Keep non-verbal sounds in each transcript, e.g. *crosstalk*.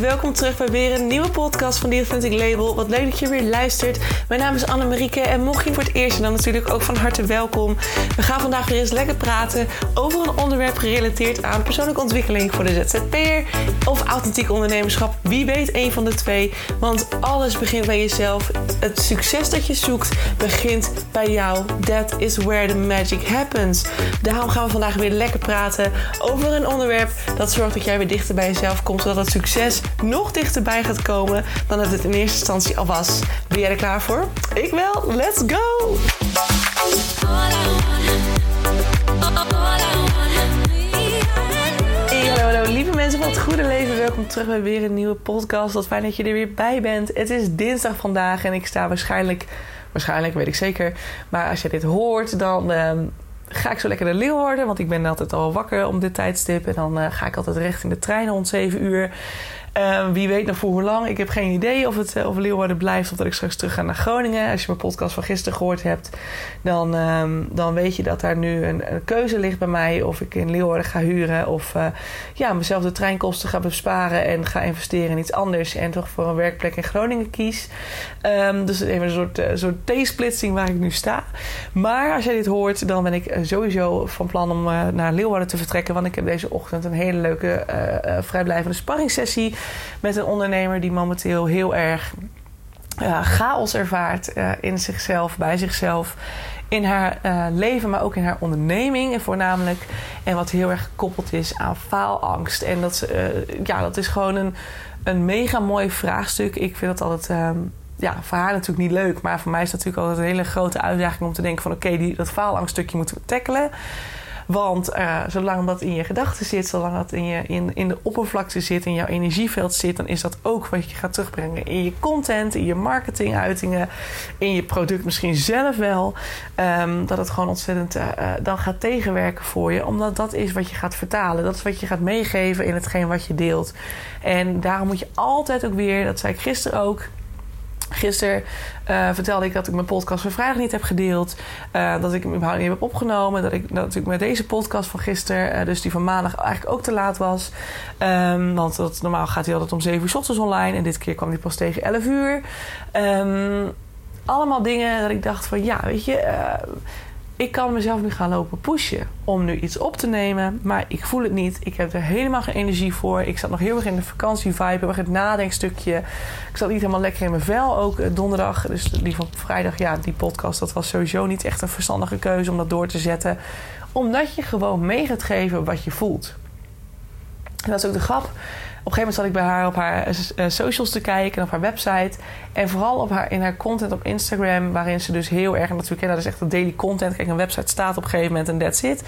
welkom terug bij weer een nieuwe podcast van The Authentic Label. Wat leuk dat je weer luistert. Mijn naam is Anne Marieke en mocht je voor het eerst dan natuurlijk ook van harte welkom. We gaan vandaag weer eens lekker praten over een onderwerp gerelateerd aan persoonlijke ontwikkeling voor de ZZP'er of authentiek ondernemerschap. Wie weet een van de twee, want alles begint bij jezelf. Het succes dat je zoekt begint bij jou. That is where the magic happens. Daarom gaan we vandaag weer lekker praten over een onderwerp dat zorgt dat jij weer dichter bij jezelf komt, zodat het succes nog dichterbij gaat komen dan dat het in eerste instantie al was. Ben jij er klaar voor? Ik wel. Let's go! Lieve mensen van het goede leven. Welkom terug bij weer een nieuwe podcast. Wat fijn dat je er weer bij bent. Het is dinsdag vandaag en ik sta waarschijnlijk, waarschijnlijk weet ik zeker, maar als je dit hoort, dan. Ehm, ga ik zo lekker de leeuw worden. Want ik ben altijd al wakker om dit tijdstip. En dan uh, ga ik altijd recht in de trein rond 7 uur. Ehm, wie weet nog voor hoe lang. Ik heb geen idee of het uh, of Leeuwarden blijft of dat ik straks terug ga naar Groningen. Als je mijn podcast van gisteren gehoord hebt, dan, ehm, dan weet je dat daar nu een, een, keuze ligt bij mij. Of ik in Leeuwarden ga huren of uh, ja, mezelf de treinkosten ga besparen en ga investeren in iets anders. En toch voor een werkplek in Groningen kies. Um, dus even een soort, uh, soort T-splitsing waar ik nu sta. Maar als jij dit hoort, dan ben ik sowieso van plan om naar Leeuwarden te vertrekken. Want ik heb deze ochtend een hele leuke vrijblijvende sparringssessie met een ondernemer die momenteel heel erg uh, chaos ervaart uh, in zichzelf, bij zichzelf, in haar uh, leven, maar ook in haar onderneming en voornamelijk. En wat heel erg gekoppeld is aan faalangst. En dat, ja, dat is gewoon een, een mega mooi vraagstuk. Ik vind dat altijd. Um, ja, voor haar natuurlijk niet leuk, maar voor mij is het natuurlijk altijd een hele grote uitdaging om te denken van oké, dat faalangststukje moeten we tackelen. Want uh, zolang dat in je gedachten zit, zolang dat in, je, in, in de oppervlakte zit, in jouw energieveld zit, dan is dat ook wat je gaat terugbrengen in je content, in je marketinguitingen, in je product misschien zelf wel. Um, dat het gewoon ontzettend uh, dan gaat tegenwerken voor je, omdat dat is wat je gaat vertalen. Dat is wat je gaat meegeven in hetgeen wat je deelt. En daarom moet je altijd ook weer, dat zei ik gisteren ook Gisteren uh, vertelde ik dat ik mijn podcast van vrijdag niet heb gedeeld. Uh, dat ik hem überhaupt niet heb opgenomen. Dat ik, ik met deze podcast van gisteren, uh, dus die van maandag, eigenlijk ook te laat was. Um, want dat, normaal gaat hij altijd om 7 uur s ochtends online. En dit keer kwam hij pas tegen 11 uur. Um, allemaal dingen dat ik dacht van ja, weet je ik kan mezelf nu gaan lopen pushen om nu iets op te nemen. Maar ik voel het niet. Ik heb er helemaal geen energie voor. Ik zat nog heel erg in de vakantievibe. Erg het nadenkstukje. Ik zat niet helemaal lekker in mijn vel ook eh, donderdag. Dus die van vrijdag, ja, die podcast, dat was sowieso niet echt een verstandige keuze om dat door te zetten. Omdat je gewoon mee gaat geven wat je voelt. En dat is ook de grap een gegeven moment zat ik bij haar op haar eh, eh, socials te kijken en op haar website. En vooral op haar, in haar content op Instagram, waarin ze dus heel erg, natuurlijk, dat is echt een daily content. Kijk, een website staat op een gegeven moment en that's it.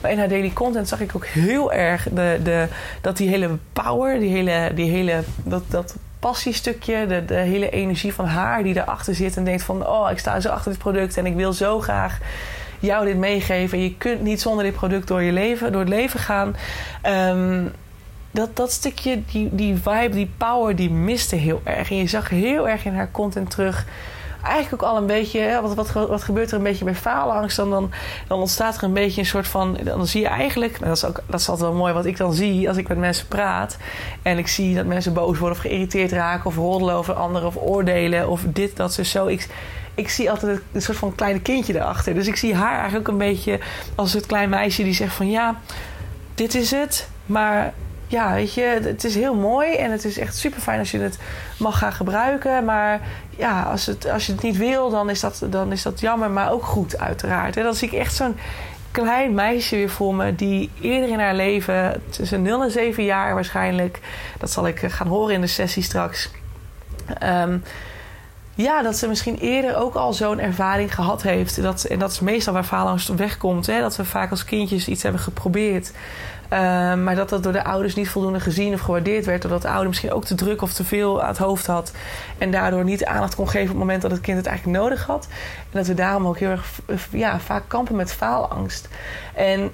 Maar in haar daily content zag ik ook heel erg de, de, dat die hele power, die hele, die hele, dat, dat passiestukje, de, de hele energie van haar die erachter zit en denkt van, oh, ik sta zo achter dit product en ik wil zo graag jou dit meegeven. Je kunt niet zonder dit product door je leven, door het leven gaan. Um, dat, dat stukje, die, die vibe, die power, die miste heel erg. En je zag heel erg in haar content terug. Eigenlijk ook al een beetje, wat, wat, wat gebeurt er een beetje bij faalangst? Dan, dan, dan ontstaat er een beetje een soort van. Dan zie je eigenlijk, nou dat, is ook, dat is altijd wel mooi wat ik dan zie als ik met mensen praat. En ik zie dat mensen boos worden of geïrriteerd raken, of roddelen over anderen, of oordelen, of dit, dat, ze zo. Ik, ik zie altijd een soort van kleine kindje erachter. Dus ik zie haar eigenlijk een beetje als het klein meisje die zegt van ja, dit is het. Maar ja, weet je, het is heel mooi en het is echt super fijn als je het mag gaan gebruiken. Maar ja, als, het, als je het niet wil, dan is, dat, dan is dat jammer, maar ook goed, uiteraard. En dan zie ik echt zo'n klein meisje weer voor me, die eerder in haar leven, tussen 0 en 7 jaar waarschijnlijk, dat zal ik gaan horen in de sessie straks. Um, ja, dat ze misschien eerder ook al zo'n ervaring gehad heeft. Dat, en dat is meestal waar faalangst wegkomt. Hè? Dat we vaak als kindjes iets hebben geprobeerd. Ehm, maar dat dat door de ouders niet voldoende gezien of gewaardeerd werd. Doordat de ouder misschien ook te druk of te veel aan het hoofd had. En daardoor niet aandacht kon geven op het moment dat het kind het eigenlijk nodig had. En dat we daarom ook heel erg ja, vaak kampen met faalangst. En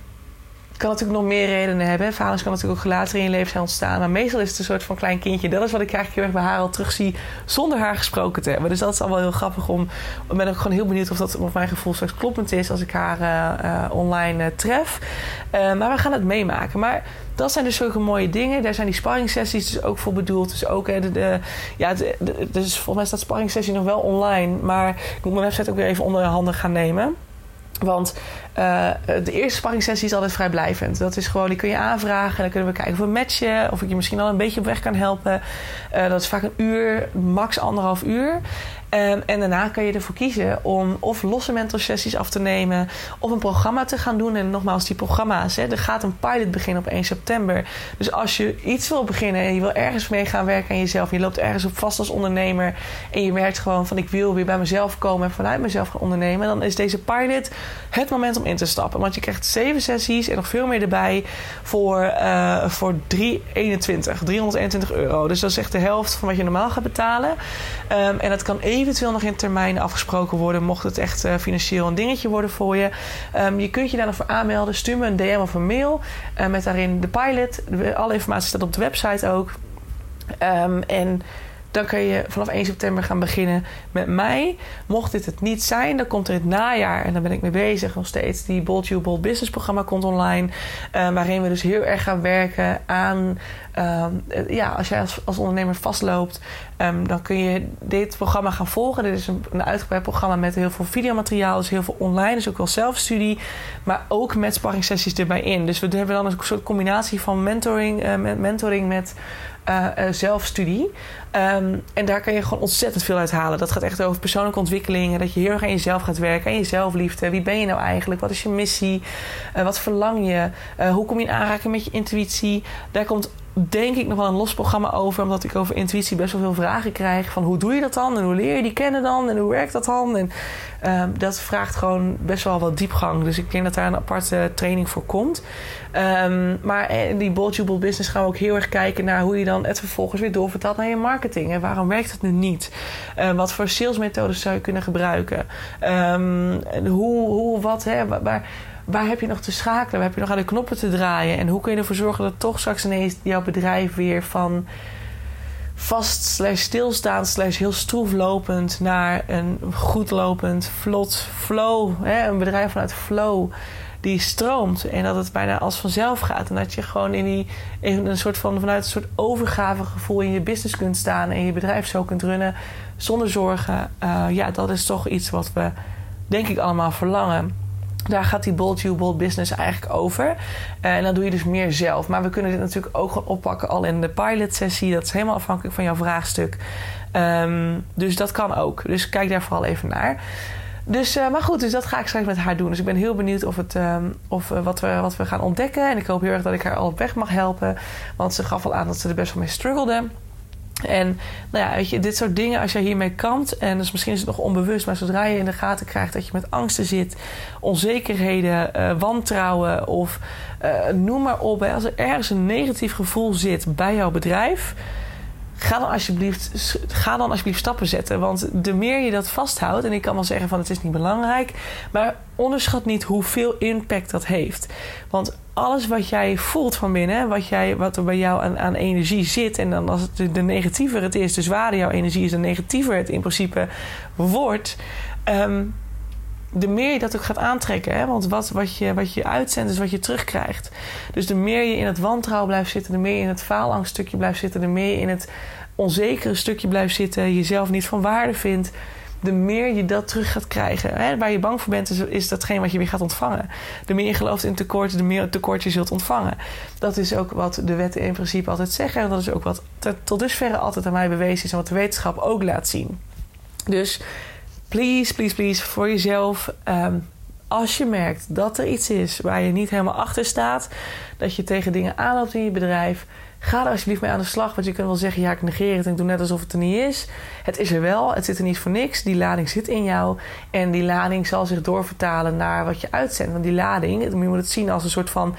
kan natuurlijk nog meer redenen hebben. Falings kan natuurlijk ook later in je leven zijn ontstaan. Maar meestal is het een soort van klein kindje. Dat is wat ik eigenlijk heel erg bij haar al terugzie. Zonder haar gesproken te hebben. Dus dat is al wel heel grappig om. Ik ben ook gewoon heel benieuwd of dat op mijn gevoel straks kloppend is. Als ik haar uh, online uh, tref. Maar we gaan het meemaken. Maar dat zijn dus zulke mooie dingen. Daar zijn die sparringssessies dus ook voor bedoeld. Dus ook de, de ja, dus volgens mij staat sparringssessie nog wel online. Maar ik moet mijn website ook weer even onder handen gaan nemen. Want uh, de eerste sparringssessie is altijd vrijblijvend. Dat is gewoon, die kun je aanvragen. En dan kunnen we kijken of we matchen. Of ik je misschien al een beetje op weg kan helpen. Uh, dat is vaak een uur, max anderhalf uur. Um, en daarna kan je ervoor kiezen om of losse mentorsessies af te nemen. Of een programma te gaan doen. En nogmaals, die programma's. Hè, er gaat een pilot beginnen op 1 september. Dus als je iets wil beginnen en je wil ergens mee gaan werken aan jezelf. Je loopt ergens op vast als ondernemer. En je merkt gewoon van ik wil weer bij mezelf komen en vanuit mezelf gaan ondernemen. Dan is deze pilot het moment om in te stappen. Want je krijgt zeven sessies en nog veel meer erbij voor, uh, voor 321, 321 euro. Dus dat is echt de helft van wat je normaal gaat betalen. Um, en dat kan eventueel nog in termijn afgesproken worden, mocht het echt uh, financieel een dingetje worden voor je. Um, je kunt je daar nog voor aanmelden. Stuur me een DM of een mail uh, met daarin de pilot. Alle informatie staat op de website ook. Um, en dan kan je vanaf 1 september gaan beginnen met mij. Mocht dit het niet zijn, dan komt er het najaar, en daar ben ik mee bezig nog steeds, die Bold You Bold Business programma komt online. Uh, waarin we dus heel erg gaan werken aan, uh, ja, als jij als, als ondernemer vastloopt, um, dan kun je dit programma gaan volgen. Dit is een, uitgebreid programma met heel veel videomateriaal, dus heel veel online, dus ook wel zelfstudie, maar ook met sparringssessies erbij in. Dus we hebben dan een soort combinatie van mentoring, uh, mentoring met uh, uh, zelfstudie. Um, en daar kan je gewoon ontzettend veel uit halen. Dat gaat echt over persoonlijke ontwikkeling. Dat je heel erg aan jezelf gaat werken. Aan je zelfliefde. Wie ben je nou eigenlijk? Wat is je missie? Uh, wat verlang je? hoe kom je in aanraking met je intuïtie? Daar komt denk ik nog wel een los programma over. Omdat ik over intuïtie best wel veel vragen krijg. Van hoe doe je dat dan? En hoe leer je die kennen dan? En hoe werkt dat dan? En uh, dat vraagt gewoon best wel wat diepgang. Dus ik denk dat daar een aparte training voor komt. Um, maar in die Bold Business gaan we ook heel erg kijken naar hoe je dan het vervolgens weer doorvertaalt naar je marketing. En waarom werkt het nu niet? Uh, wat voor salesmethodes zou je kunnen gebruiken? Hoe, hoe, wat, hè? Waar, waar heb je nog te schakelen? Waar heb je nog aan de knoppen te draaien? En hoe kun je ervoor zorgen dat toch straks ineens jouw bedrijf weer van vast slash stilstaand slash heel stroef lopend naar een goed lopend, vlot flow. Hè? Een bedrijf vanuit flow die stroomt. En dat het bijna als vanzelf gaat. En dat je gewoon in, die, een soort van, vanuit een soort overgavegevoel in je business kunt staan. En je bedrijf zo kunt runnen zonder zorgen. Uh, ja, dat is toch iets wat we denk ik allemaal verlangen. Daar gaat die Bold You Bold Business eigenlijk over. En dan doe je dus meer zelf. Maar we kunnen dit natuurlijk ook gewoon oppakken al in de pilot sessie. Dat is helemaal afhankelijk van jouw vraagstuk. Um, dus dat kan ook. Dus kijk daar vooral even naar. Dus, uh, maar goed, dus dat ga ik straks met haar doen. Dus ik ben heel benieuwd of het, um, of, uh, wat, we, wat we gaan ontdekken. En ik hoop heel erg dat ik haar al op weg mag helpen. Want ze gaf al aan dat ze er best wel mee struggelde. En nou ja, weet je, dit soort dingen, als jij hiermee kampt, en dus misschien is het nog onbewust, maar zodra je in de gaten krijgt dat je met angsten zit, onzekerheden, uh, wantrouwen of uh, noem maar op, als er ergens een negatief gevoel zit bij jouw bedrijf, ga dan, alsjeblieft, ga dan alsjeblieft stappen zetten. Want de meer je dat vasthoudt, en ik kan wel zeggen van het is niet belangrijk, maar onderschat niet hoeveel impact dat heeft. Want alles wat jij voelt van binnen, wat, jij, wat er bij jou aan, aan energie zit, en dan als het de negatiever het is, de zwaarder jouw energie is, de negatiever het in principe wordt. Um, de meer je dat ook gaat aantrekken. Hè? Want wat, wat, je, wat je uitzendt is wat je terugkrijgt. Dus de meer je in het wantrouwen blijft zitten, de meer je in het faalangststukje blijft zitten, de meer je in het onzekere stukje blijft zitten, jezelf niet van waarde vindt, de meer je dat terug gaat krijgen. Hè? Waar je bang voor bent, is, is datgene wat je weer gaat ontvangen. De meer je gelooft in tekort, de meer tekort je zult ontvangen. Dat is ook wat de wetten in principe altijd zeggen. En dat is ook wat tot dusverre altijd aan mij bewezen is en wat de wetenschap ook laat zien. Dus please, please, please, voor jezelf. Um, als je merkt dat er iets is waar je niet helemaal achter staat, dat je tegen dingen aanloopt in je bedrijf, ga er alsjeblieft mee aan de slag. Want je kunt wel zeggen: ja, ik negeer het en ik doe net alsof het er niet is. Het is er wel, het zit er niet voor niks. Die lading zit in jou en die lading zal zich doorvertalen naar wat je uitzendt. Want die lading, je moet het zien als een soort van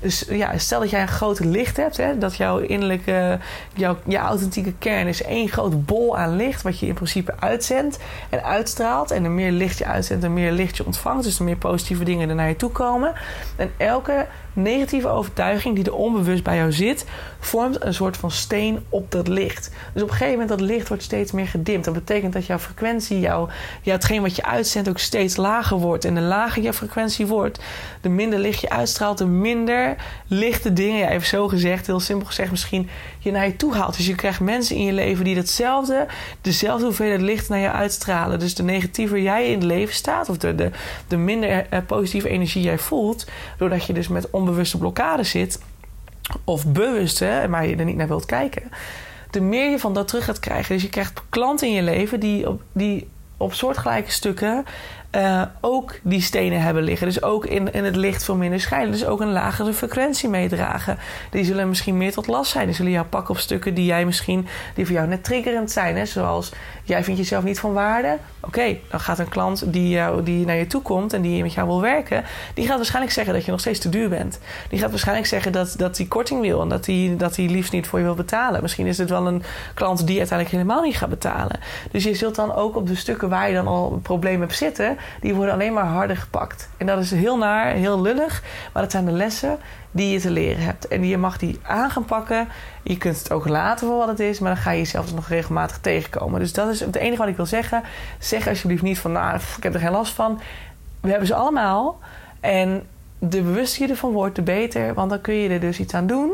Dus ja, stel dat jij een groot licht hebt, hè, dat jouw innerlijke, jouw, jouw authentieke kern is één groot bol aan licht, wat je in principe uitzendt en uitstraalt. En er meer licht je uitzendt, en meer licht je ontvangt. Dus er meer positieve dingen er naar je toe komen. En elke negatieve overtuiging die er onbewust bij jou zit, vormt een soort van steen op dat licht. Dus op een gegeven moment dat licht wordt steeds meer gedimd. Dat betekent dat jouw frequentie, jouw, ja, hetgeen wat je uitzendt, ook steeds lager wordt. En de lager je frequentie wordt, de minder licht je uitstraalt, de minder lichte dingen, ja, even zo gezegd, heel simpel gezegd misschien, je naar je toe haalt. Dus je krijgt mensen in je leven die datzelfde, dezelfde hoeveelheid licht naar je uitstralen. Dus de negatiever jij in het leven staat, of de, de, de minder eh, positieve energie jij voelt, doordat je dus met onbewuste blokkade zit, of bewuste, maar je er niet naar wilt kijken, de meer je van dat terug gaat krijgen. Dus je krijgt klanten in je leven die op, die op soortgelijke stukken uh, ook die stenen hebben liggen. Dus ook in, in het licht veel minder schijnen. Dus ook een lagere frequentie meedragen. Die zullen misschien meer tot last zijn. Die zullen jou pakken op stukken die jij misschien, die voor jou net triggerend zijn. Hè? Zoals jij vindt jezelf niet van waarde. Oké, dan gaat een klant die, jou, die naar je toe komt en die met jou wil werken, die gaat waarschijnlijk zeggen dat je nog steeds te duur bent. Die gaat waarschijnlijk zeggen dat, dat hij korting wil en dat hij, dat hij liefst niet voor je wil betalen. Misschien is het wel een klant die uiteindelijk helemaal niet gaat betalen. Dus je zult dan ook op de stukken waar je dan al een probleem hebt zitten, die worden alleen maar harder gepakt. En dat is heel naar, heel lullig, maar dat zijn de lessen die je te leren hebt. En je mag die aan gaan pakken. Je kunt het ook laten voor wat het is, maar dan ga je jezelf dus nog regelmatig tegenkomen. Dus dat is het enige wat ik wil zeggen. Zeg alsjeblieft niet van, nou, ik heb er geen last van. We hebben ze allemaal. En de bewuster je ervan wordt, de beter. Want dan kun je er dus iets aan doen.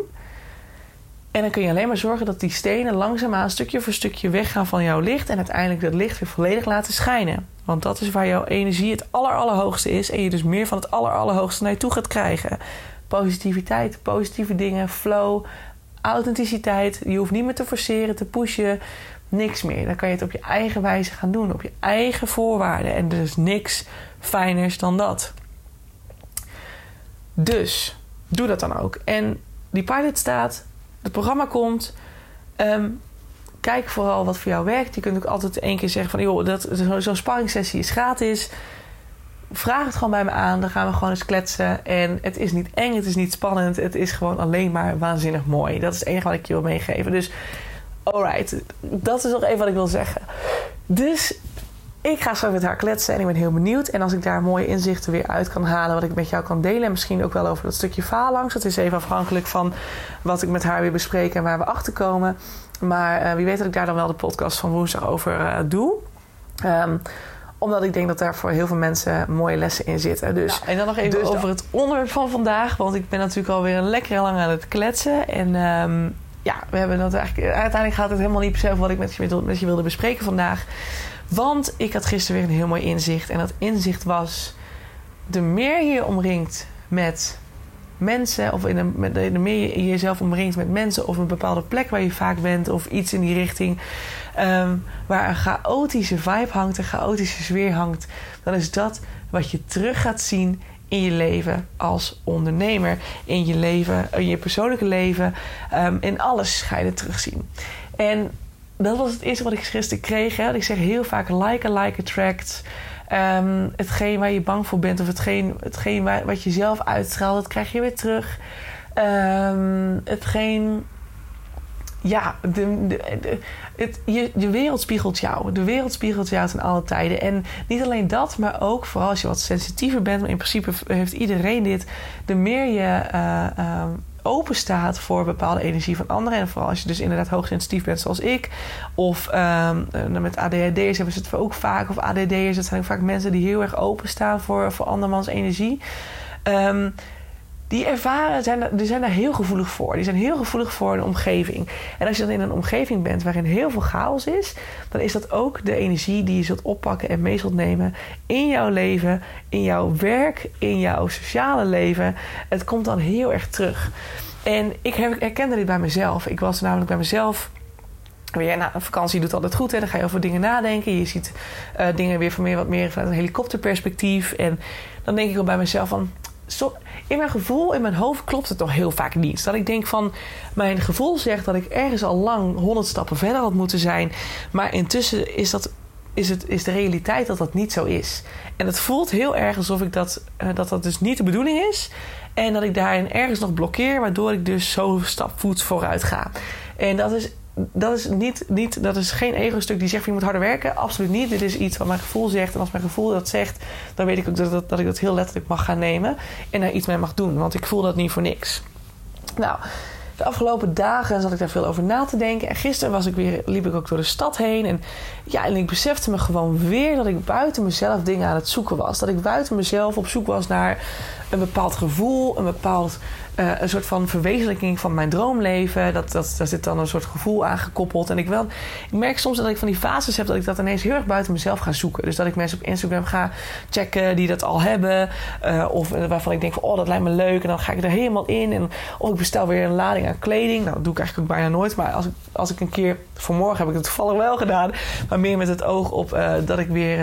En dan kun je alleen maar zorgen dat die stenen langzaamaan stukje voor stukje weggaan van jouw licht. En uiteindelijk dat licht weer volledig laten schijnen. Want dat is waar jouw energie het aller, allerhoogste is. En je dus meer van het aller, allerhoogste naar je toe gaat krijgen. Positiviteit, positieve dingen, flow, authenticiteit. Je hoeft niet meer te forceren, te pushen. Niks meer. Dan kan je het op je eigen wijze gaan doen. Op je eigen voorwaarden. En er is niks fijners dan dat. Dus, doe dat dan ook. En die pilot staat het programma komt. Ehm, kijk vooral wat voor jou werkt. Je kunt ook altijd één keer zeggen van... joh, dat, zo'n sparringssessie is gratis. Vraag het gewoon bij me aan. Dan gaan we gewoon eens kletsen. En het is niet eng, het is niet spannend. Het is gewoon alleen maar waanzinnig mooi. Dat is het enige wat ik je wil meegeven. Dus, alright. Dat is nog even wat ik wil zeggen. Dus ik ga zo met haar kletsen en ik ben heel benieuwd. En als ik daar mooie inzichten weer uit kan halen, wat ik met jou kan delen. En misschien ook wel over dat stukje phalanx. Dat is even afhankelijk van wat ik met haar weer bespreek en waar we achter komen. Maar uh, wie weet dat ik daar dan wel de podcast van woensdag over uh, doe. Um, omdat ik denk dat daar voor heel veel mensen mooie lessen in zitten. Dus, nou, en dan nog even dus over het onderwerp van vandaag. Want ik ben natuurlijk alweer een lekker lang aan het kletsen. En um, ja, we hebben dat eigenlijk. Uiteindelijk gaat het helemaal niet per se over wat ik met je, met je wilde bespreken vandaag. Want ik had gisteren weer een heel mooi inzicht. En dat inzicht was: de meer je omringt met mensen, of in een, de meer je jezelf omringt met mensen, of een bepaalde plek waar je vaak bent, of iets in die richting, um, waar een chaotische vibe hangt, een chaotische sfeer hangt, dan is dat wat je terug gaat zien in je leven als ondernemer, in je leven, in je persoonlijke leven, um, in alles ga je het terugzien. En dat was het eerste wat ik gisteren kreeg. Hè. Ik zeg heel vaak like a like attract. Um, hetgeen waar je bang voor bent of hetgeen, hetgeen waar, wat je zelf uitstraalt, dat krijg je weer terug. Hetgeen ja, de, de, het, je, wereld spiegelt jou. De wereld spiegelt jou ten alle tijden. En niet alleen dat, maar ook vooral als je wat sensitiever bent. In principe heeft iedereen dit. De meer je uh, open staat voor bepaalde energie van anderen. En vooral als je dus inderdaad hoogsensitief bent zoals ik. Of um, met ADHD'ers hebben ze het ook vaak. Of ADD'ers, dat zijn vaak mensen die heel erg open staan voor, voor andermans energie. Um, die ervaren, zijn, die zijn daar heel gevoelig voor. Die zijn heel gevoelig voor een omgeving. En als je dan in een omgeving bent waarin heel veel chaos is, dan is dat ook de energie die je zult oppakken en mee zult nemen in jouw leven, in jouw werk, in jouw sociale leven. Het komt dan heel erg terug. En ik herkende dit bij mezelf. Ik was namelijk bij mezelf. Weer, nou, vakantie doet altijd goed, hè? dan ga je over dingen nadenken. Je ziet uh, dingen weer van meer, wat meer vanuit een helikopterperspectief. En dan denk ik wel bij mezelf van in mijn gevoel, in mijn hoofd klopt het toch heel vaak niet. Dat ik denk van, mijn gevoel zegt dat ik ergens al lang honderd stappen verder had moeten zijn. Maar intussen is dat is, het, is de realiteit dat dat niet zo is. En het voelt heel erg alsof ik dat, uh, dat dat dus niet de bedoeling is. En dat ik daarin ergens nog blokkeer, waardoor ik dus zo stapvoets vooruit ga. En dat is dat is, niet, niet, dat is geen ego-stuk die zegt je moet harder werken. Absoluut niet. Dit is iets wat mijn gevoel zegt. En als mijn gevoel dat zegt, dan weet ik ook dat, dat, dat ik dat heel letterlijk mag gaan nemen. En daar iets mee mag doen. Want ik voel dat niet voor niks. Nou, de afgelopen dagen zat ik daar veel over na te denken. En gisteren was ik weer, liep ik ook door de stad heen. En, ja, en ik besefte me gewoon weer dat ik buiten mezelf dingen aan het zoeken was. Dat ik buiten mezelf op zoek was naar een bepaald gevoel, een bepaald uh, een soort van verwezenlijking van mijn droomleven. Dat, dat, daar zit dan een soort gevoel aan gekoppeld. En ik, wel, ik merk soms dat ik van die fases heb dat ik dat ineens heel erg buiten mezelf ga zoeken. Dus dat ik mensen op Instagram ga checken die dat al hebben. Uh, of waarvan ik denk van oh, dat lijkt me leuk. En dan ga ik er helemaal in. En of ik bestel weer een lading aan kleding. Nou, dat doe ik eigenlijk ook bijna nooit. Maar als ik, als ik een keer, vanmorgen heb ik het toevallig wel gedaan. Maar meer met het oog op uh, dat ik weer,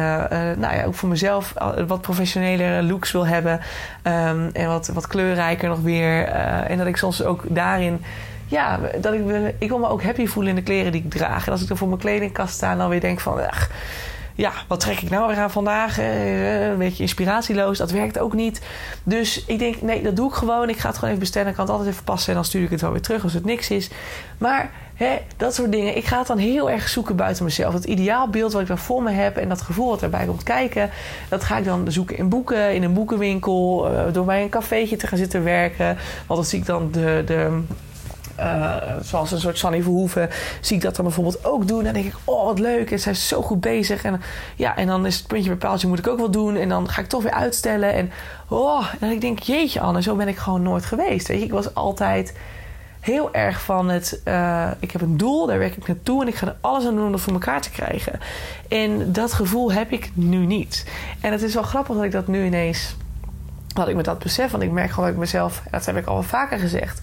nou ja, ook voor mezelf wat professionele looks wil hebben. Um, en wat, wat kleurrijker nog weer. En dat ik soms ook daarin. Ja, dat ik, ik wil me ook happy voelen in de kleren die ik draag. En als ik dan voor mijn kledingkast sta, dan weer denk van. Ach, ja, wat trek ik nou weer aan vandaag? Een beetje inspiratieloos. Dat werkt ook niet. Dus ik denk, nee, dat doe ik gewoon. Ik ga het gewoon even bestellen. Ik kan het altijd even passen. En dan stuur ik het wel weer terug als het niks is. Maar dat soort dingen. Ik ga het dan heel erg zoeken buiten mezelf. Het ideaalbeeld wat ik dan voor me heb. En dat gevoel wat erbij komt kijken. Dat ga ik dan zoeken in boeken. In een boekenwinkel. Uh, door bij een cafeetje te gaan zitten werken. Want dan zie ik dan de... de uh, zoals een soort Sanny Verhoeven, zie ik dat dan bijvoorbeeld ook doen. En dan denk ik, oh wat leuk, en zij is zo goed bezig. En, ja, en dan is het puntje bepaaltje moet ik ook wel doen. En dan ga ik toch weer uitstellen. En, oh, en dan ik denk jeetje Anne, zo ben ik gewoon nooit geweest. Weet je? Ik was altijd heel erg van het... Uh, ik heb een doel, daar werk ik naartoe... en ik ga er alles aan doen om dat voor elkaar te krijgen. En dat gevoel heb ik nu niet. En het is wel grappig dat ik dat nu ineens... dat ik me dat besef, want ik merk gewoon dat ik mezelf... dat heb ik al vaker gezegd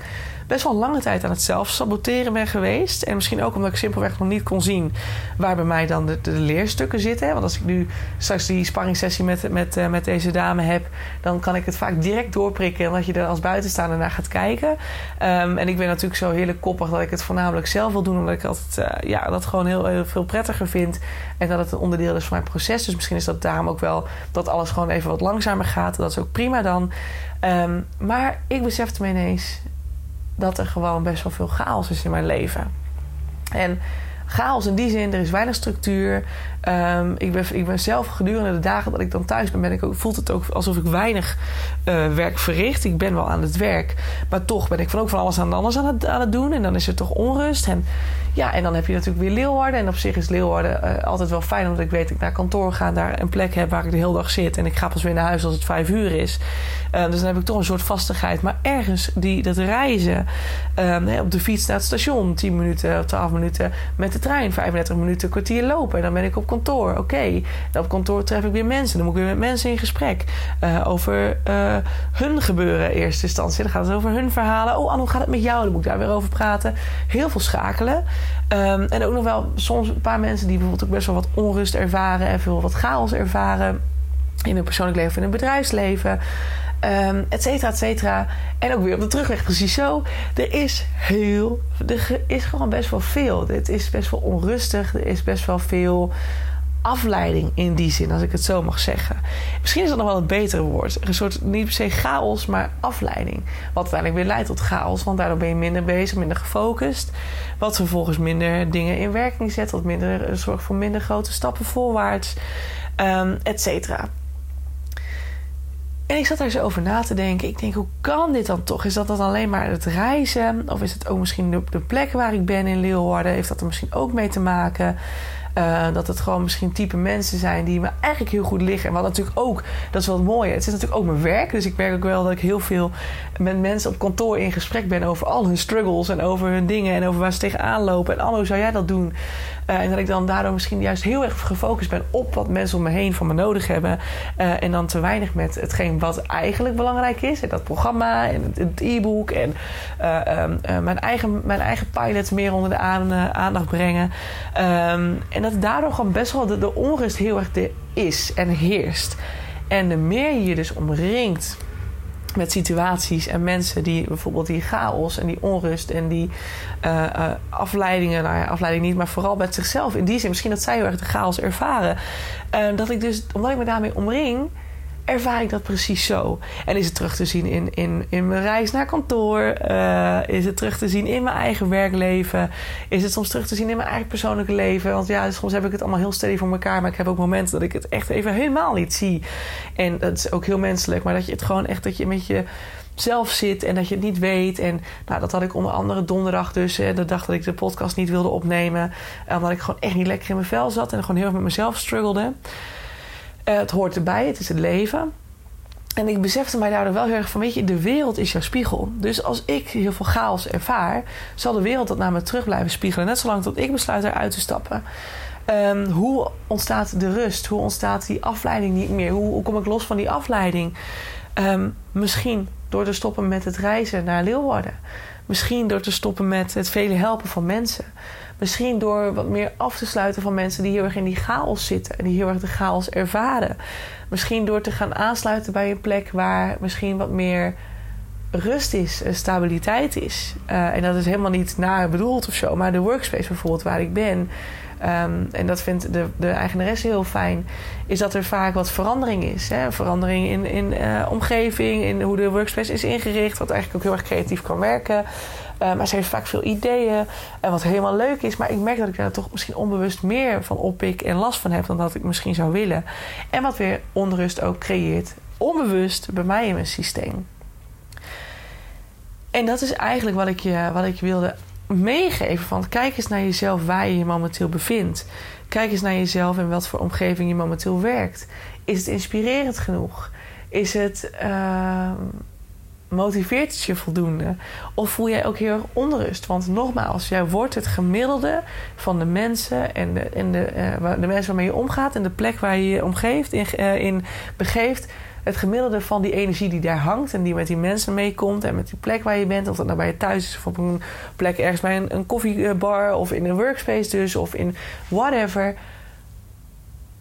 best wel lange tijd aan het zelf saboteren ben geweest. En misschien ook omdat ik simpelweg nog niet kon zien waar bij mij dan de, leerstukken zitten. Want als ik nu straks die sparringssessie met, met, uh, met deze dame heb, dan kan ik het vaak direct doorprikken. Omdat je er als buitenstaander naar gaat kijken. Um, en ik ben natuurlijk zo heerlijk koppig dat ik het voornamelijk zelf wil doen. Omdat ik altijd uh, ja, dat gewoon heel, heel, veel prettiger vind. En dat het een onderdeel is van mijn proces. Dus misschien is dat daarom ook wel dat alles gewoon even wat langzamer gaat. Dat is ook prima dan. Um, maar ik besefte me ineens dat er gewoon best wel veel chaos is in mijn leven. En chaos in die zin, er is weinig structuur. Um, ik, ben, ik ben zelf gedurende de dagen dat ik dan thuis ben, ben ik ook, voelt het ook alsof ik weinig uh, werk verricht. Ik ben wel aan het werk, maar toch ben ik van ook van alles aan anders aan het, aan het doen. En dan is er toch onrust. En ja, en dan heb je natuurlijk weer Leeuwarden. En op zich is Leeuwarden uh, altijd wel fijn, omdat ik weet ik naar kantoor ga, daar een plek heb waar ik de hele dag zit. En ik ga pas weer naar huis als het vijf uur is. Uh, dus dan heb ik toch een soort vastigheid. Maar ergens die, dat reizen uh, op de fiets naar het station, 10 minuten, 12 minuten. Met de trein, 35 minuten, kwartier lopen. En dan ben ik op kantoor. Oké. Okay. En op kantoor tref ik weer mensen. Dan moet ik weer met mensen in gesprek. Uh, over hun gebeuren in eerste instantie. Dan gaat het over hun verhalen. Oh, Anne, hoe gaat het met jou? Dan moet ik daar weer over praten. Heel veel schakelen. Um, en ook nog wel soms een paar mensen die bijvoorbeeld ook best wel wat onrust ervaren en veel wat chaos ervaren in hun persoonlijk leven of in hun bedrijfsleven. Um, et cetera, et cetera. En ook weer op de terugweg precies zo. Er is heel... Er is gewoon best wel veel. Het is best wel onrustig. Er is best wel veel afleiding in die zin, als ik het zo mag zeggen. Misschien is dat nog wel het betere woord. Een soort, niet per se chaos, maar afleiding. Wat uiteindelijk weer leidt tot chaos, want daardoor ben je minder bezig, minder gefocust. Wat vervolgens minder dingen in werking zet, wat minder, zorgt voor minder grote stappen voorwaarts, um, et cetera. En ik zat daar zo over na te denken. Ik denk, hoe kan dit dan toch? Is dat dan alleen maar het reizen? Of is het ook misschien de, plek waar ik ben in Leeuwarden? Heeft dat er misschien ook mee te maken? Uh, dat het gewoon misschien type mensen zijn die me eigenlijk heel goed liggen. En wat natuurlijk ook, dat is wel het mooie. Het is natuurlijk ook mijn werk. Dus ik merk ook wel dat ik heel veel met mensen op kantoor in gesprek ben over al hun struggles en over hun dingen en over waar ze tegenaan lopen. En Anno, zou jij dat doen? Uh, en dat ik dan daardoor misschien juist heel erg gefocust ben op wat mensen om me heen van me nodig hebben. Uh, en dan te weinig met hetgeen wat eigenlijk belangrijk is. En dat programma en het e-book en um, mijn, eigen, mijn eigen pilots meer onder de aandacht brengen. Um, en dat daardoor gewoon best wel de, de onrust heel erg is en heerst. En de meer je je dus omringt met situaties en mensen die bijvoorbeeld die chaos en die onrust en die uh, uh, afleidingen, nou ja, afleiding niet, maar vooral met zichzelf in die zin, misschien dat zij heel erg de chaos ervaren. Uh, dat ik dus, omdat ik me daarmee omring, ervaar ik dat precies zo. En is het terug te zien in, in, in mijn reis naar kantoor? Uh, is het terug te zien in mijn eigen werkleven? Is het soms terug te zien in mijn eigen persoonlijke leven? Want ja, soms heb ik het allemaal heel steady voor elkaar. Maar ik heb ook momenten dat ik het echt even helemaal niet zie. En dat is ook heel menselijk. Maar dat je het gewoon echt, dat je met je zelf zit en dat je het niet weet. En nou, dat had ik onder andere donderdag dus. de dag dat ik de podcast niet wilde opnemen. Omdat ik gewoon echt niet lekker in mijn vel zat. En gewoon heel erg met mezelf struggelde. Uh, het hoort erbij, het is het leven. En ik besefte mij daardoor wel heel erg van, weet je, de wereld is jouw spiegel. Dus als ik heel veel chaos ervaar, zal de wereld dat naar me terug blijven spiegelen. Net zolang tot ik besluit eruit te stappen. Um, hoe ontstaat de rust? Hoe ontstaat die afleiding niet meer? Hoe, kom ik los van die afleiding? Um, misschien door te stoppen met het reizen naar Leeuwarden. Misschien door te stoppen met het vele helpen van mensen. Misschien door wat meer af te sluiten van mensen die heel erg in die chaos zitten en die heel erg de chaos ervaren. Misschien door te gaan aansluiten bij een plek waar misschien wat meer rust is, stabiliteit is. Uh, en dat is helemaal niet naar bedoeld of zo, maar de workspace bijvoorbeeld waar ik ben. Um, en dat vindt de, de eigenaresse heel fijn, is dat er vaak wat verandering is. Hè? Verandering in, in uh, omgeving, in hoe de workspace is ingericht, wat eigenlijk ook heel erg creatief kan werken. Uh, maar ze heeft vaak veel ideeën. En wat helemaal leuk is. Maar ik merk dat ik daar toch misschien onbewust meer van oppik en last van heb dan dat ik misschien zou willen. En wat weer onrust ook creëert. Onbewust bij mij in mijn systeem. En dat is eigenlijk wat ik je, wat ik wilde meegeven. Van kijk eens naar jezelf waar je je momenteel bevindt. Kijk eens naar jezelf en wat voor omgeving je momenteel werkt. Is het inspirerend genoeg? Is het. Uh, motiveert het je voldoende? Of voel jij ook heel erg onrust? Want nogmaals, jij wordt het gemiddelde van de mensen en de, en de, uh, de mensen waarmee je omgaat en de plek waar je je omgeeft, in, uh, in begeeft. Het gemiddelde van die energie die daar hangt en die met die mensen meekomt en met die plek waar je bent, of dat nou bij je thuis is of op een plek ergens bij een, koffiebar of in een workspace dus of in whatever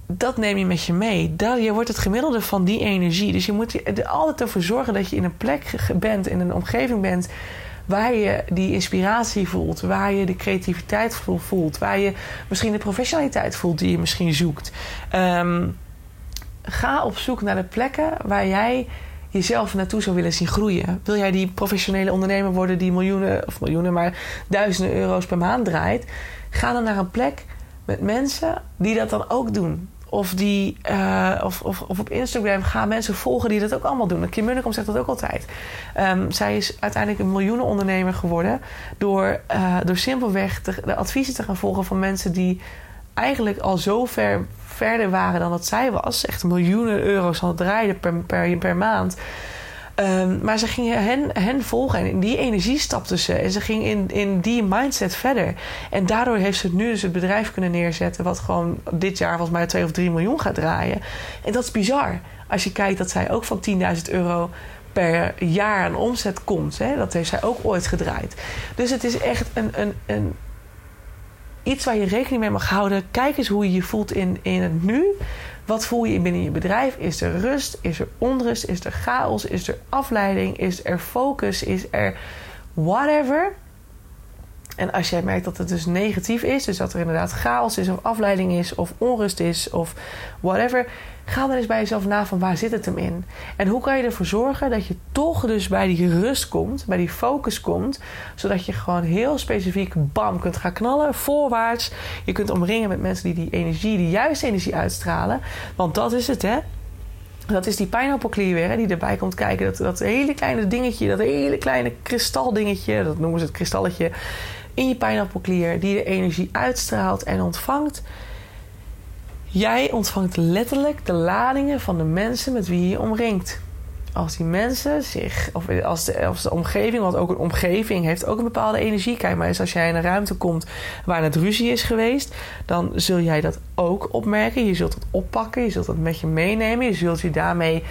dat neem je met je mee. Dat, je wordt het gemiddelde van die energie. Dus je moet er altijd ervoor zorgen dat je in een plek bent, in een omgeving bent. Waar je die inspiratie voelt, waar je de creativiteit voelt, waar je misschien de professionaliteit voelt die je misschien zoekt. Um, ga op zoek naar de plekken waar jij jezelf naartoe zou willen zien groeien. Wil jij die professionele ondernemer worden die miljoenen, of miljoenen, maar duizenden euro's per maand draait? Ga dan naar een plek met mensen die dat dan ook doen. Of, die, uh, of, of, op Instagram gaan mensen volgen die dat ook allemaal doen. Kim Munnekom zegt dat ook altijd. Um, zij is uiteindelijk een miljoenenondernemer geworden... door, uh, door simpelweg de adviezen te gaan volgen van mensen... die eigenlijk al zo ver verder waren dan dat zij was. Echt miljoenen euro's al draaiden per, per, per maand... Um, maar ze gingen hen, hen volgen en in die energie stapte ze. En ze ging in, in die mindset verder. En daardoor heeft ze nu dus het bedrijf kunnen neerzetten... wat gewoon dit jaar volgens mij 2 of 3 miljoen gaat draaien. En dat is bizar. Als je kijkt dat zij ook van 10.000 euro per jaar aan omzet komt. Hè? Dat heeft zij ook ooit gedraaid. Dus het is echt een, een, een, iets waar je rekening mee mag houden. Kijk eens hoe je je voelt in, in het nu. Wat voel je binnen je bedrijf? Is er rust? Is er onrust? Is er chaos? Is er afleiding? Is er focus? Is er whatever? En als jij merkt dat het dus negatief is, dus dat er inderdaad chaos is, of afleiding is, of onrust is, of whatever, ga dan eens bij jezelf na van waar zit het hem in? En hoe kan je ervoor zorgen dat je toch dus bij die rust komt, bij die focus komt, zodat je gewoon heel specifiek bam kunt gaan knallen, voorwaarts. Je kunt omringen met mensen die die energie, die juiste energie uitstralen. Want dat is het, hè? Dat is die pineappelklier weer, die erbij komt kijken. Dat, dat hele kleine dingetje, dat hele kleine kristaldingetje, dat noemen ze het kristalletje, in je pijnappelklier, die de energie uitstraalt en ontvangt. Jij ontvangt letterlijk de ladingen van de mensen met wie je omringt. Als die mensen zich, of als de, de omgeving, want ook een omgeving heeft ook een bepaalde energie. Kijk maar eens, als jij in een ruimte komt waar het ruzie is geweest, dan zul jij dat ook opmerken. Je zult het oppakken, je zult het met je meenemen, je zult je daarmee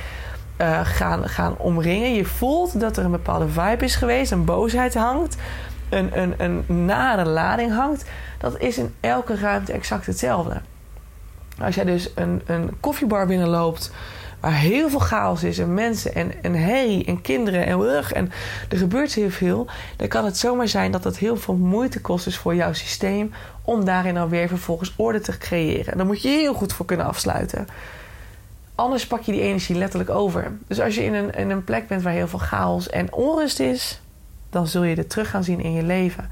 uh, gaan, gaan omringen. Je voelt dat er een bepaalde vibe is geweest, een boosheid hangt, een, een, nare lading hangt. Dat is in elke ruimte exact hetzelfde. Als jij dus een, een koffiebar binnenloopt waar heel veel chaos is en mensen en, en herrie en kinderen en rug en er gebeurt heel veel, dan kan het zomaar zijn dat het heel veel moeite kost dus voor jouw systeem om daarin alweer vervolgens orde te creëren. En daar moet je heel goed voor kunnen afsluiten. Anders pak je die energie letterlijk over. Dus als je in een, in een plek bent waar heel veel chaos en onrust is, dan zul je het terug gaan zien in je leven.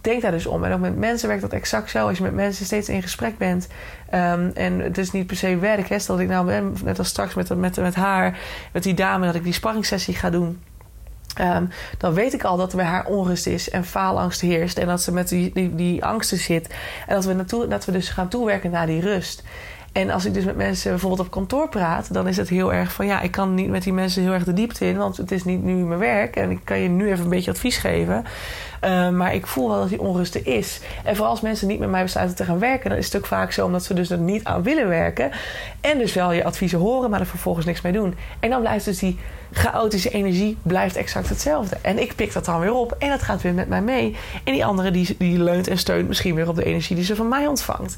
Denk daar dus om. En ook met mensen werkt dat exact zo. Als je met mensen steeds in gesprek bent. Um, en het is niet per se werk. Hè. Stel dat ik nou net als straks met, met, met haar, met die dame, dat ik die sparringssessie ga doen. Um, dan weet ik al dat er bij haar onrust is en faalangst heerst. En dat ze met die, die, die angsten zit. En dat we, naartoe, dat we dus gaan toewerken naar die rust. En als ik dus met mensen bijvoorbeeld op kantoor praat, dan is het heel erg van ja, ik kan niet met die mensen heel erg de diepte in, want het is niet nu mijn werk en ik kan je nu even een beetje advies geven. Uh, maar ik voel wel dat die onrust er is. En vooral als mensen niet met mij besluiten te gaan werken, dan is het ook vaak zo omdat ze dus er niet aan willen werken. En dus wel je adviezen horen, maar er vervolgens niks mee doen. En dan blijft dus die chaotische energie blijft exact hetzelfde. En ik pik dat dan weer op en dat gaat weer met mij mee. En die andere die, die leunt en steunt misschien weer op de energie die ze van mij ontvangt.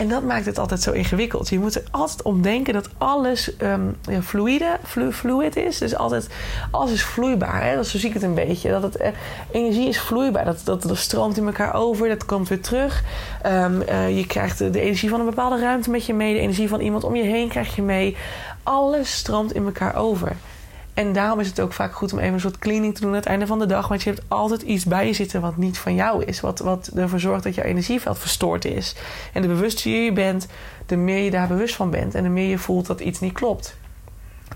En dat maakt het altijd zo ingewikkeld. Je moet er altijd om denken dat alles um, ja, fluide, flu, fluid is. Dus altijd, alles is vloeibaar. Hè? Dat, zo zie ik het een beetje. Dat het, eh, energie is vloeibaar. Dat, dat, stroomt in elkaar over. Dat komt weer terug. Um, uh, je krijgt de, de, energie van een bepaalde ruimte met je mee. De energie van iemand om je heen krijg je mee. Alles stroomt in elkaar over. En daarom is het ook vaak goed om even een soort cleaning te doen aan het einde van de dag. Want je hebt altijd iets bij je zitten wat niet van jou is. Wat, wat ervoor zorgt dat jouw energieveld verstoord is. En de bewuster je bent, de meer je daar bewust van bent. En de meer je voelt dat iets niet klopt.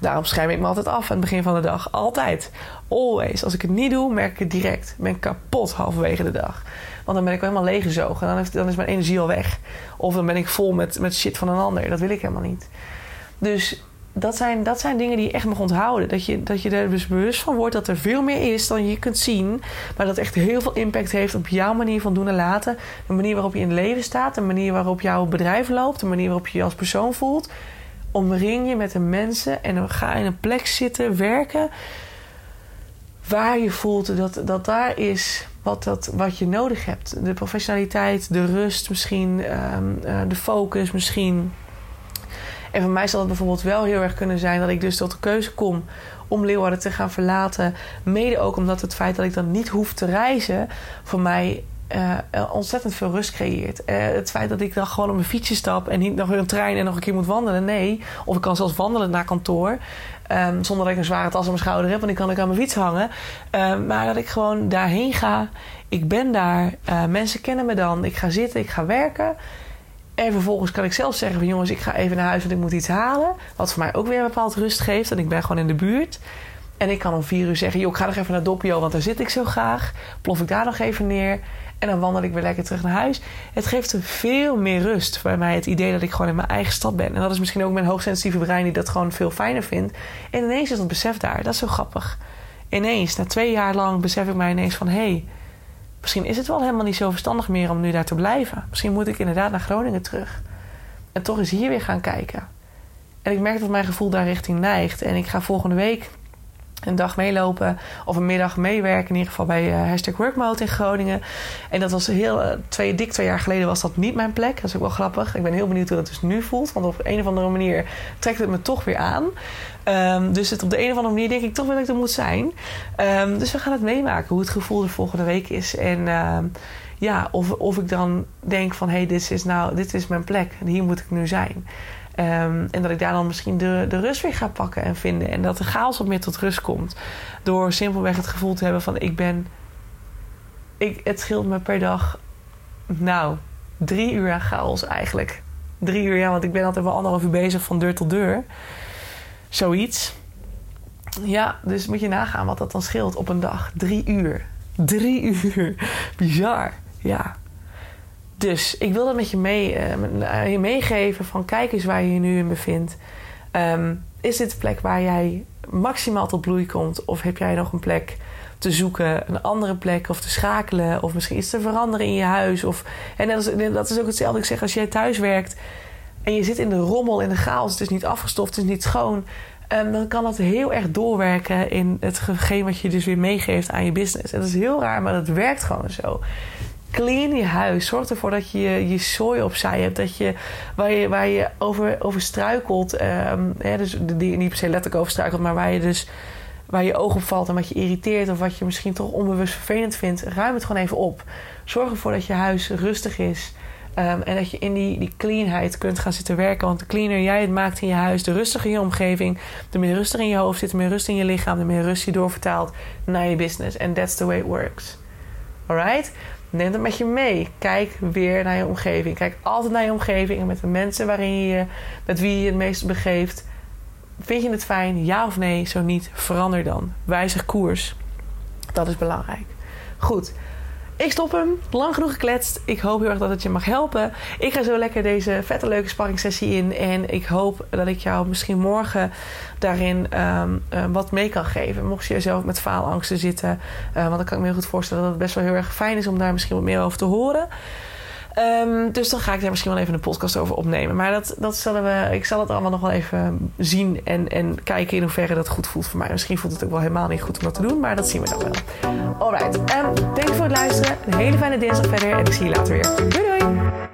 Daarom scherm ik me altijd af aan het begin van de dag. Altijd. Always. Als ik het niet doe, merk ik het direct. Ik ben kapot halverwege de dag. Want dan ben ik helemaal leeggezogen. Dan, dan is mijn energie al weg. Of dan ben ik vol met, met shit van een ander. Dat wil ik helemaal niet. Dus dat zijn, dat zijn dingen die je echt mag onthouden. Dat je, dat je er dus bewust van wordt dat er veel meer is dan je kunt zien. Maar dat echt heel veel impact heeft op jouw manier van doen en laten. De manier waarop je in het leven staat. De manier waarop jouw bedrijf loopt. De manier waarop je je als persoon voelt. Omring je met de mensen en dan ga in een plek zitten, werken. Waar je voelt dat, dat daar is wat, dat, wat je nodig hebt. De professionaliteit, de rust misschien, um, uh, de focus misschien en voor mij zal het bijvoorbeeld wel heel erg kunnen zijn dat ik dus tot de keuze kom om Leeuwarden te gaan verlaten. Mede ook omdat het feit dat ik dan niet hoef te reizen voor mij uh, ontzettend veel rust creëert. Uh, het feit dat ik dan gewoon op mijn fietsje stap en niet nog een trein en nog een keer moet wandelen. Nee. Of ik kan zelfs wandelen naar kantoor. Um, zonder dat ik een zware tas op mijn schouder heb, want die kan ik aan mijn fiets hangen. Um, maar dat ik gewoon daarheen ga. Ik ben daar. Uh, mensen kennen me dan. Ik ga zitten, ik ga werken. En vervolgens kan ik zelf zeggen van jongens, ik ga even naar huis want ik moet iets halen. Wat voor mij ook weer een bepaald rust geeft. En ik ben gewoon in de buurt. En ik kan om vier uur zeggen, joh, ik ga nog even naar Doppio, want daar zit ik zo graag. Plof ik daar nog even neer. En dan wandel ik weer lekker terug naar huis. Het geeft veel meer rust bij mij. Het idee dat ik gewoon in mijn eigen stad ben. En dat is misschien ook mijn hoogsensitieve brein die dat gewoon veel fijner vindt. En ineens is dat besef daar. Dat is zo grappig. Ineens, na twee jaar lang besef ik mij ineens van... hé, hey, Misschien is het wel helemaal niet zo verstandig meer om nu daar te blijven. Misschien moet ik inderdaad naar Groningen terug. En toch eens hier weer gaan kijken. En ik merk dat mijn gevoel daar richting neigt. En ik ga volgende week een dag meelopen of een middag meewerken. In ieder geval bij uh, Hashtag Workmode in Groningen. En dat was heel, uh, twee, dik twee jaar geleden was dat niet mijn plek. Dat is ook wel grappig. Ik ben heel benieuwd hoe dat dus nu voelt. Want op een of andere manier trekt het me toch weer aan. Um, dus het op de een of andere manier denk ik toch wel dat ik er moet zijn. Um, dus we gaan het meemaken hoe het gevoel de volgende week is. En uh, ja, of, of ik dan denk van hé, hey, dit is nou, dit is mijn plek. En hier moet ik nu zijn. Um, en dat ik daar dan misschien de, de rust weer ga pakken en vinden. En dat de chaos wat meer tot rust komt. Door simpelweg het gevoel te hebben van ik ben. Ik, het scheelt me per dag. Nou, drie uur aan chaos eigenlijk. Drie uur, ja, want ik ben altijd wel anderhalf uur bezig van deur tot deur. Zoiets. Ja, dus moet je nagaan wat dat dan scheelt op een dag. Drie uur. Drie *laughs* uur. Bizar. Ja. Dus ik wil dat met je, mee, uh, je meegeven van kijk eens waar je je nu in bevindt. Um, is dit een plek waar jij maximaal tot bloei komt? Of heb jij nog een plek te zoeken, een andere plek of te schakelen? Of misschien iets te veranderen in je huis? Of, en dat is, dat is ook hetzelfde. Ik zeg, als jij thuis werkt en je zit in de rommel, in de chaos, het is niet afgestoft, het is niet schoon. Um, dan kan dat heel erg doorwerken in hetgeen wat je dus weer meegeeft aan je business. En dat is heel raar, maar dat werkt gewoon zo. Clean je huis. Zorg ervoor dat je je zooi opzij hebt. Dat je, waar je, waar je over, over struikelt. Um, hè, dus die niet per se letterlijk over struikelt, maar waar je dus waar je oog op valt en wat je irriteert of wat je misschien toch onbewust vervelend vindt, ruim het gewoon even op. Zorg ervoor dat je huis rustig is. Um, en dat je in die, die cleanheid kunt gaan zitten werken. Want de cleaner jij het maakt in je huis, de rustiger je omgeving, de meer rustig in je hoofd zit, de meer rust in je lichaam, de meer rust je doorvertaalt naar je business. And that's the way it works. Alright? Neem dat met je mee. Kijk weer naar je omgeving. Kijk altijd naar je omgeving en met de mensen waarin je, met wie je het meest begeeft. Vind je het fijn? Ja of nee? Zo niet, verander dan. Wijzig koers. Dat is belangrijk. Goed. Ik stop hem. Lang genoeg gekletst. Ik hoop heel erg dat het je mag helpen. Ik ga zo lekker deze vette leuke sparringssessie in. En ik hoop dat ik jou misschien morgen daarin um, wat mee kan geven. Mocht je zelf met faalangsten zitten. Uh, want dan kan ik me heel goed voorstellen dat het best wel heel erg fijn is om daar misschien wat meer over te horen. Um, dus dan ga ik daar misschien wel even een podcast over opnemen. Maar dat, dat zullen we, ik zal het allemaal nog wel even zien en, en kijken in hoeverre dat goed voelt voor mij. Misschien voelt het ook wel helemaal niet goed om dat te doen, maar dat zien we dan wel. Alright, um, dank voor het luisteren. Een hele fijne dinsdag verder en ik zie je later weer. Doei doei!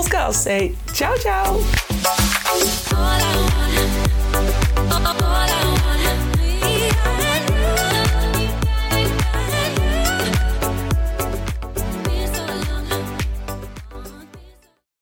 Girls Tchau, tchau!